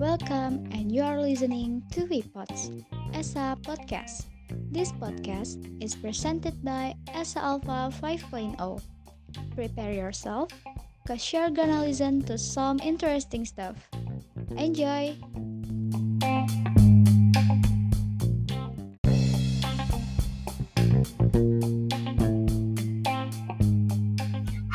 Welcome, and you are listening to WePods, ESA Podcast. This podcast is presented by ESA Alpha 5.0. Prepare yourself, because you're gonna listen to some interesting stuff. Enjoy!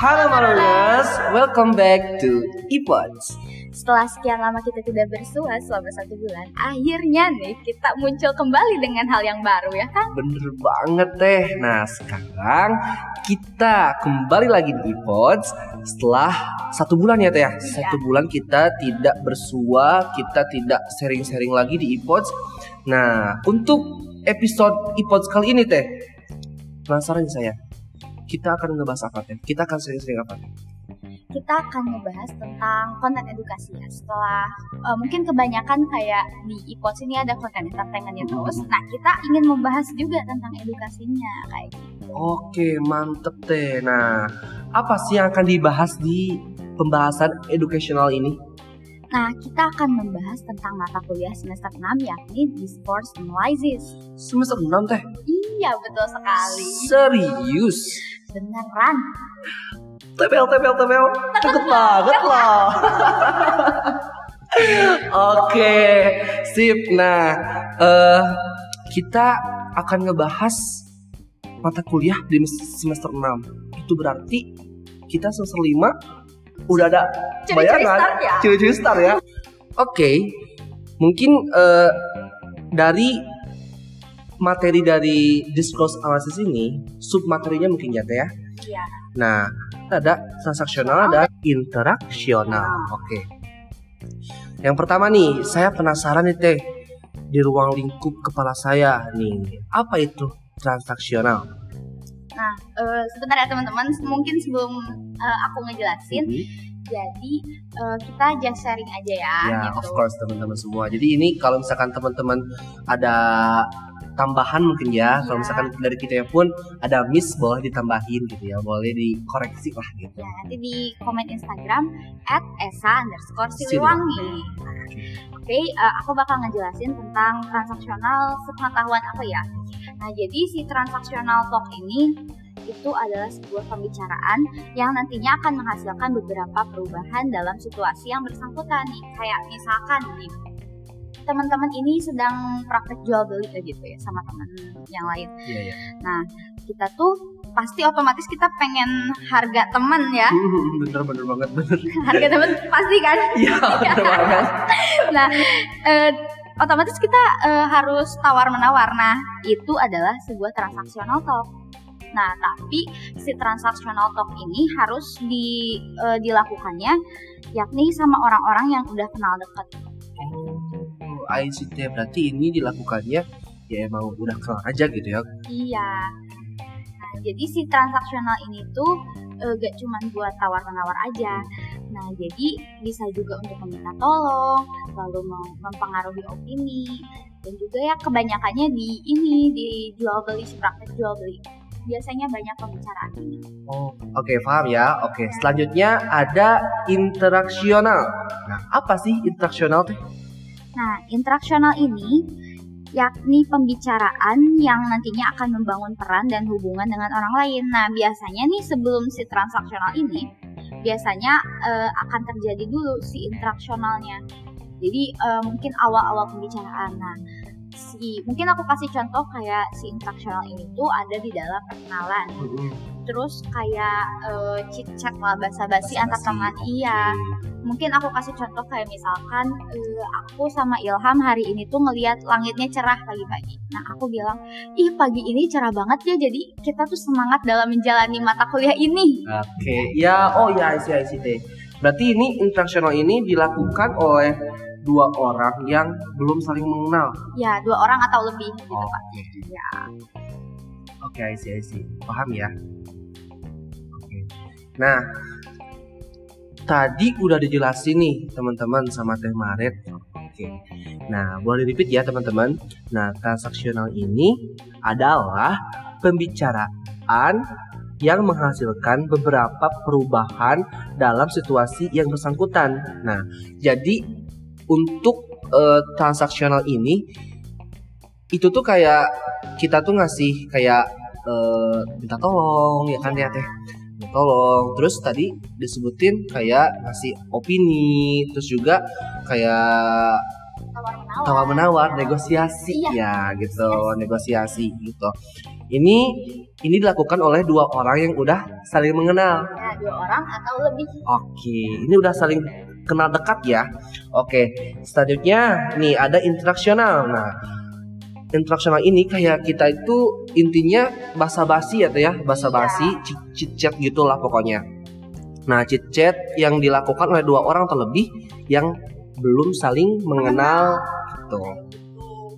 Halo Maruners, welcome back to Epods. Setelah sekian lama kita tidak bersua selama satu bulan, akhirnya nih kita muncul kembali dengan hal yang baru ya kan? Bener banget teh. Nah sekarang kita kembali lagi di Epods setelah satu bulan ya teh ya. Satu bulan kita tidak bersua, kita tidak sharing-sharing lagi di Epods. Nah untuk episode Epods kali ini teh, penasaran saya. Kita akan ngebahas apa teh? Kita akan sering-sering apa teh? Kita akan ngebahas tentang konten edukasi ya. Setelah eh, mungkin kebanyakan kayak di iPods ini ada konten entertainmentnya terus. Nah kita ingin membahas juga tentang edukasinya kayak gitu. Oke, mantep teh. Nah, apa sih yang akan dibahas di pembahasan educational ini? Nah kita akan membahas tentang mata kuliah semester 6 yakni Discourse Analysis. Semester 6 teh. Iya betul sekali. Serius? Beneran. Tebel, tebel, tebel. Deket banget loh. Oke, sip. Nah, eh kita akan ngebahas mata kuliah di semester 6. Itu berarti kita semester 5 udah ada Ciri-ciri bayangan. start ya? Ciri-ciri start ya. Oke. Mungkin eh, dari materi dari discourse analysis ini, sub materinya mungkin ya Teh ya. Iya. Nah, ada transaksional, ada interaksional. Oke. Yang pertama nih, saya penasaran nih Teh. Di ruang lingkup kepala saya nih, apa itu transaksional? Nah, eh, sebentar ya teman-teman, mungkin sebelum eh, aku ngejelasin, Mhm. jadi eh, kita just sharing aja ya. Ya, gitu. of course teman-teman semua. Jadi ini kalau misalkan teman-teman ada tambahan mungkin ya, Iya. kalau misalkan dari kita pun ada miss boleh ditambahin gitu ya, boleh dikoreksi lah gitu. Ya, nanti di komen Instagram at esa underscore siliwangi. Oke, eh, aku bakal ngejelasin tentang transaksional sepengetahuan aku ya. Nah, jadi si transaksional talk ini itu adalah sebuah pembicaraan yang nantinya akan menghasilkan beberapa perubahan dalam situasi yang bersangkutan nih. Kayak misalkan nih, teman-teman ini sedang praktek jual beli gitu ya sama teman yang lain. Iya, iya. Kita tuh pasti otomatis kita pengen harga teman ya. bener bener banget bener. Harga teman pasti kan? Iya, bener banget. Nah, eh, otomatis kita eh, harus tawar menawar. Nah, itu adalah sebuah transaksional talk. Nah, tapi si transaksional talk ini harus di eh, dilakukannya yakni sama orang-orang yang udah kenal dekat. Oh, ICT berarti ini dilakukannya ya emang udah kenal aja gitu ya. Iya. Nah, jadi si transaksional ini tuh eh, gak cuma buat tawar menawar aja. Nah, jadi bisa juga untuk meminta tolong, lalu mem- mempengaruhi opini, dan juga ya kebanyakannya di ini di jual beli si praktek jual beli. Biasanya banyak pembicaraan ini. Oh, oke paham ya. Oke, selanjutnya ada interaksional. Nah, apa sih interaksional teh? Nah, interaksional ini yakni pembicaraan yang nantinya akan membangun peran dan hubungan dengan orang lain. Nah, biasanya nih sebelum si transaksional ini, biasanya eh, akan terjadi dulu si interaksionalnya. Jadi eh, mungkin awal-awal pembicaraan. Nah, si mungkin aku kasih contoh kayak si interaksional ini tuh ada di dalam perkenalan. Terus kayak eh, chit chat lah basa-basi antar teman. Iya mungkin aku kasih contoh kayak misalkan eh, aku sama Ilham hari ini tuh ngelihat langitnya cerah pagi-pagi. Nah aku bilang, ih pagi ini cerah banget ya, jadi kita tuh semangat dalam menjalani mata kuliah ini. Oke, ya, oh ya, ICT. Berarti ini interaksional ini dilakukan oleh dua orang yang belum saling mengenal. Ya dua orang atau lebih gitu Oke, pak. Ya. oke, IC IC, paham ya? Oke. Nah, tadi udah dijelasin nih teman-teman sama Teh Maret. Oke. Nah, boleh repeat ya teman-teman. Nah, transaksional ini adalah pembicaraan yang menghasilkan beberapa perubahan dalam situasi yang bersangkutan. Nah, jadi untuk uh, transaksional ini itu tuh kayak kita tuh ngasih kayak uh, minta tolong ya kan ya teh minta tolong terus tadi disebutin kayak ngasih opini terus juga kayak tawar menawar negosiasi Iya. ya gitu negosiasi gitu ini ini dilakukan oleh dua orang yang udah saling mengenal Ya, dua orang atau lebih. Oke, ini udah saling kenal dekat ya. Oke, selanjutnya nih ada interaksional. Nah, interaksional ini kayak kita itu intinya basa-basi ya ya, basa-basi, chit- chit chat gitulah pokoknya. Nah, chit chat yang dilakukan oleh dua orang terlebih yang belum saling mengenal gitu.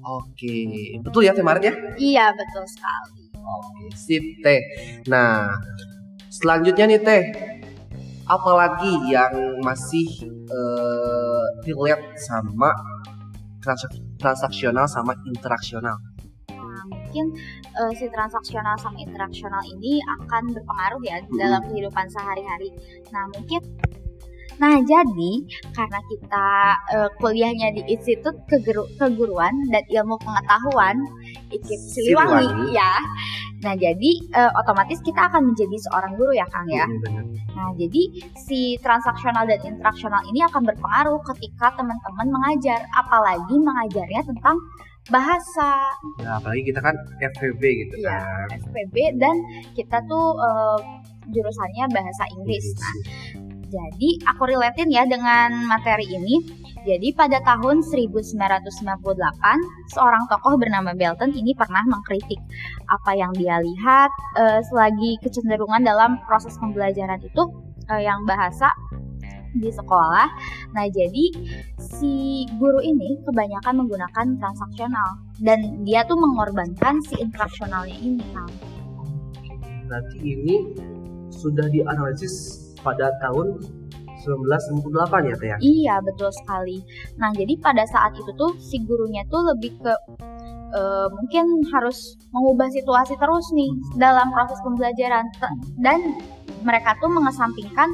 Oke, betul ya teh Maret ya? Iya, betul sekali. Oke, sip teh. Nah, selanjutnya nih teh, apalagi yang masih eh, relate sama transak- transaksional sama interaksional? Nah, mungkin eh, si transaksional sama interaksional ini akan berpengaruh ya dalam kehidupan sehari-hari. Nah, mungkin Nah, jadi karena kita eh, kuliahnya di Institut Keguru- Keguruan dan Ilmu Pengetahuan IKIP Siliwangi, Siliwangi. ya. Nah, jadi eh, otomatis kita akan menjadi seorang guru ya, Kang ya. Benar. Nah, jadi si transaksional dan interaksional ini akan berpengaruh ketika teman-teman mengajar, apalagi mengajarnya tentang bahasa, Ya, apalagi kita kan FVB gitu Iya. kan. SPB dan kita tuh eh, jurusannya bahasa Inggris. Nah, jadi aku relatein ya dengan materi ini. Jadi pada tahun 1998, seorang tokoh bernama Belton ini pernah mengkritik apa yang dia lihat eh, selagi kecenderungan dalam proses pembelajaran itu eh, yang bahasa di sekolah. Nah, jadi si guru ini kebanyakan menggunakan transaksional dan dia tuh mengorbankan si interaksionalnya ini kan. Berarti ini sudah dianalisis pada tahun 1998 ya teh ya? Iya, betul sekali. Nah, jadi pada saat itu tuh si gurunya tuh lebih ke eh, mungkin harus mengubah situasi terus nih dalam proses pembelajaran dan mereka tuh mengesampingkan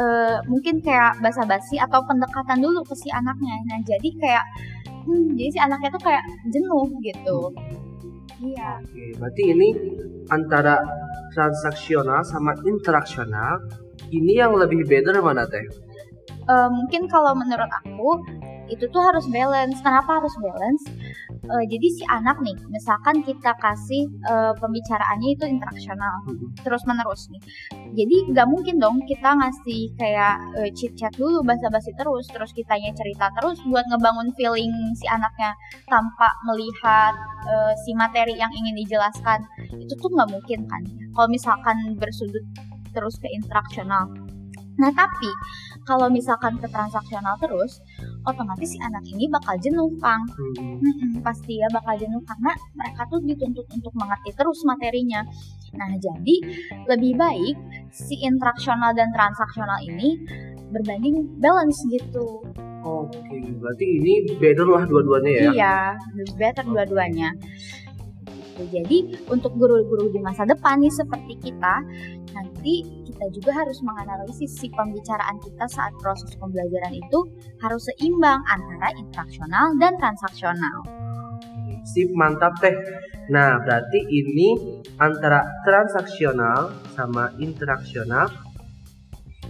eh, mungkin kayak basa-basi atau pendekatan dulu ke si anaknya. Nah, jadi kayak hmm, jadi si anaknya tuh kayak jenuh gitu. Iya. Oke, berarti ini antara transaksional sama interaksional ini yang lebih better mana teh? Eh, mungkin kalau menurut aku itu tuh harus balance. Kenapa harus balance? Eh, jadi si anak nih, misalkan kita kasih eh, pembicaraannya itu interaksional terus menerus nih. Jadi nggak mungkin dong kita ngasih kayak eh, chit chat dulu basa-basi terus, terus kitanya cerita terus buat ngebangun feeling si anaknya tanpa melihat eh, si materi yang ingin dijelaskan. Itu tuh nggak mungkin kan? Kalau misalkan bersudut terus ke interaksional. Nah tapi kalau misalkan ke transaksional terus, otomatis si anak ini bakal jenuh, Kang. Hmm. Mm-mm, pasti ya bakal jenuh karena mereka tuh dituntut untuk mengerti terus materinya. Nah, jadi lebih baik si interaksional dan transaksional ini berbanding balance gitu. Oke, berarti ini better lah dua-duanya ya? Iya, lebih better dua-duanya. Jadi untuk guru-guru di masa depan nih seperti kita, nanti kita juga harus menganalisis si pembicaraan kita saat proses pembelajaran itu harus seimbang antara interaksional dan transaksional. Sip, mantap teh. Nah, berarti ini antara transaksional sama interaksional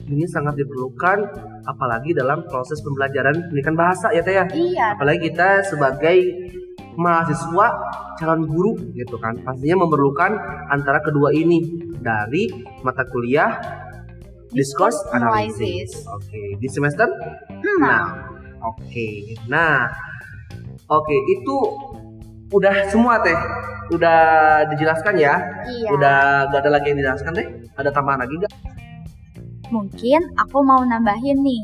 ini sangat diperlukan apalagi dalam proses pembelajaran pendidikan bahasa ya teh ya. Iya, Apalagi kita sebagai mahasiswa calon guru gitu kan pastinya memerlukan antara kedua ini dari mata kuliah discourse analysis. Oke, di semester Nah, 6. Oke. Nah, oke itu udah semua teh. Udah dijelaskan ya? iya. Udah gak ada lagi yang dijelaskan deh? Ada tambahan lagi gak? Mungkin aku mau nambahin nih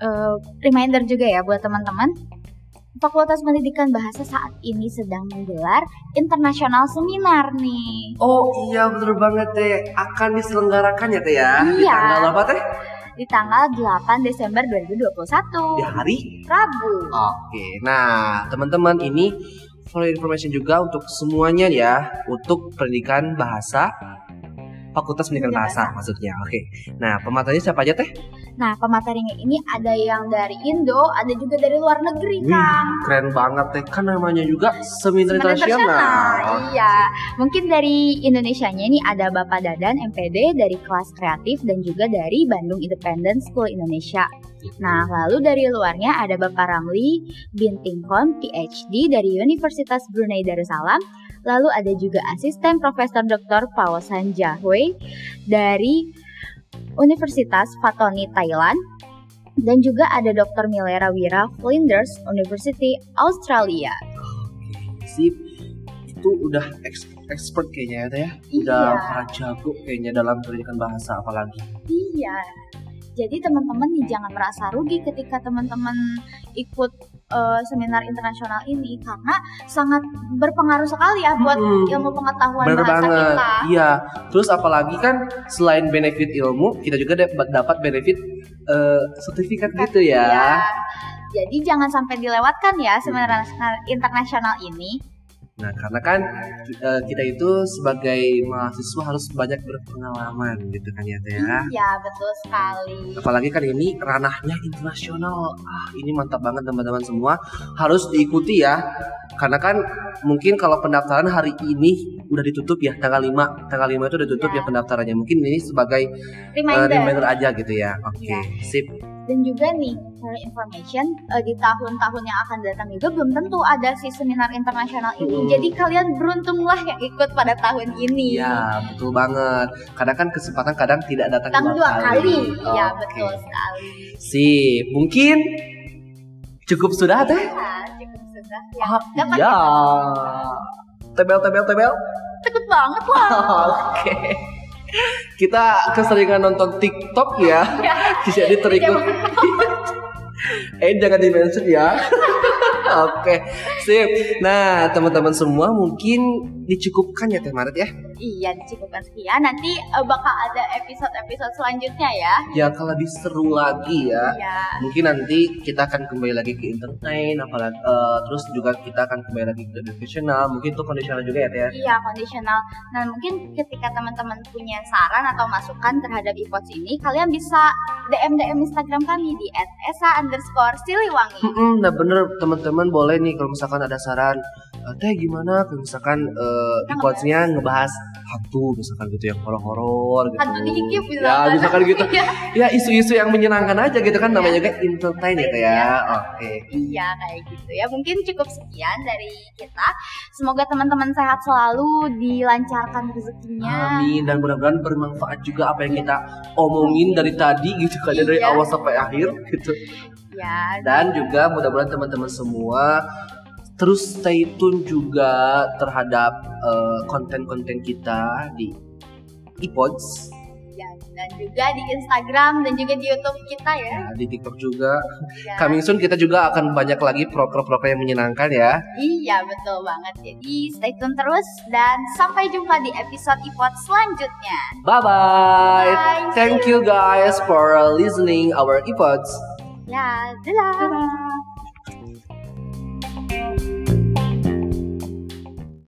eh, reminder juga ya buat teman-teman. Fakultas Pendidikan Bahasa saat ini sedang menggelar internasional seminar nih. Oh iya bener banget teh. Akan diselenggarakan ya teh ya? Di Iya. tanggal apa teh? di tanggal 8 Desember 2021 Di hari Rabu. Oke, nah teman-teman ini for information juga untuk semuanya ya untuk pendidikan bahasa Fakultas Pendidikan Bahasa maksudnya. Oke. Nah, pematerinya siapa aja teh? Nah, pematerinya ini ada yang dari Indo, ada juga dari luar negeri, Wih, Kang. keren banget teh. Kan namanya juga seminar Seminar internasional. Iya. Mungkin dari Indonesianya ini ada Bapak Dadan MPD dari kelas kreatif dan juga dari Bandung Independent School Indonesia. Nah, lalu dari luarnya ada Bapak Ramli Bintingkon PhD dari Universitas Brunei Darussalam. Lalu ada juga asisten Profesor Dr. Pawasan Jahwe dari Universitas Fatoni Thailand. Dan juga ada Dr. Milera Wira Flinders University Australia. Oke, sip. Itu udah expert kayaknya ya ya. Udah Iya. para jago kayaknya dalam pendidikan bahasa apalagi. Iya. Jadi teman-teman nih jangan merasa rugi ketika teman-teman ikut eh, seminar internasional ini karena sangat berpengaruh sekali ya buat Mm-mm. ilmu pengetahuan Bener bahasa banget. kita. Iya. Terus apalagi kan selain benefit ilmu, kita juga dap- dapat benefit eh, sertifikat gitu ya. Iya. Jadi jangan sampai dilewatkan ya seminar internasional ini. Nah, karena kan eh, kita itu sebagai mahasiswa harus banyak berpengalaman gitu kan ya Teh ya. Iya, betul sekali. Apalagi kan ini ranahnya internasional. Ah, ini mantap banget teman-teman semua. Harus diikuti ya. Karena kan mungkin kalau pendaftaran hari ini udah ditutup ya tanggal 5. Tanggal 5 itu udah tutup Ya. ya pendaftarannya. Mungkin ini sebagai eh, Reminder. reminder aja gitu ya. Oke, Iya. sip. Dan juga nih, for information, eh, di tahun-tahun yang akan datang juga belum tentu ada si seminar internasional ini. Mm. Jadi kalian beruntunglah yang ikut pada tahun ini. Iya, betul banget. Kadang kan kesempatan kadang tidak datang Datang dua kali. Iya, Oke. betul sekali. Sip. Mungkin cukup sudah teh? Nah, cukup sudah. Ya, Ah, dapat ya. Tebel tebel tebel. takut banget lah. Oke. Kita keseringan nonton TikTok ya. Ya. Jadi terikut. Eh jangan di-mention ya. Oke, sip. Nah, teman-teman semua mungkin dicukupkan ya Teh Maret ya. Iya, dicukupkan sekian. Nanti eh, bakal ada episode-episode selanjutnya ya. Ya kalau lebih seru lagi ya. Iya. Mungkin nanti kita akan kembali lagi ke entertain, apalagi eh, terus juga kita akan kembali lagi ke educational, mungkin itu kondisional juga ya Teh ya. Iya, kondisional. Nah, mungkin ketika teman-teman punya saran atau masukan terhadap iPods ini, kalian bisa DM DM Instagram kami di @esa underscore siliwangi. Mm-mm, nah bener teman-teman boleh nih kalau misalkan ada saran teh gimana misalkan uh, Kita nya ngebahas hantu misalkan gitu yang horor-horor gitu. Hantu dikip bisa. Ya misalkan gitu. Iya. Ya isu-isu yang menyenangkan aja gitu kan namanya juga entertain ya teh ya. Iya. Oke. Iya kayak gitu ya mungkin cukup sekian dari kita semoga teman-teman sehat selalu dilancarkan rezekinya Amin dan mudah-mudahan bermanfaat juga apa yang kita omongin dari tadi gitu kan dari Iya. awal sampai akhir gitu. ya Dan juga mudah-mudahan teman-teman semua terus stay tune juga terhadap eh, konten-konten kita di iPods, ya, dan juga di Instagram dan juga di YouTube kita ya ya, di TikTok juga. Ya. Coming soon kita juga akan banyak lagi proker-proker yang menyenangkan ya. iya betul banget jadi stay tune terus dan sampai jumpa di episode iPod selanjutnya Bye-bye. Bye. Thank you guys for listening our iPods. ya dadah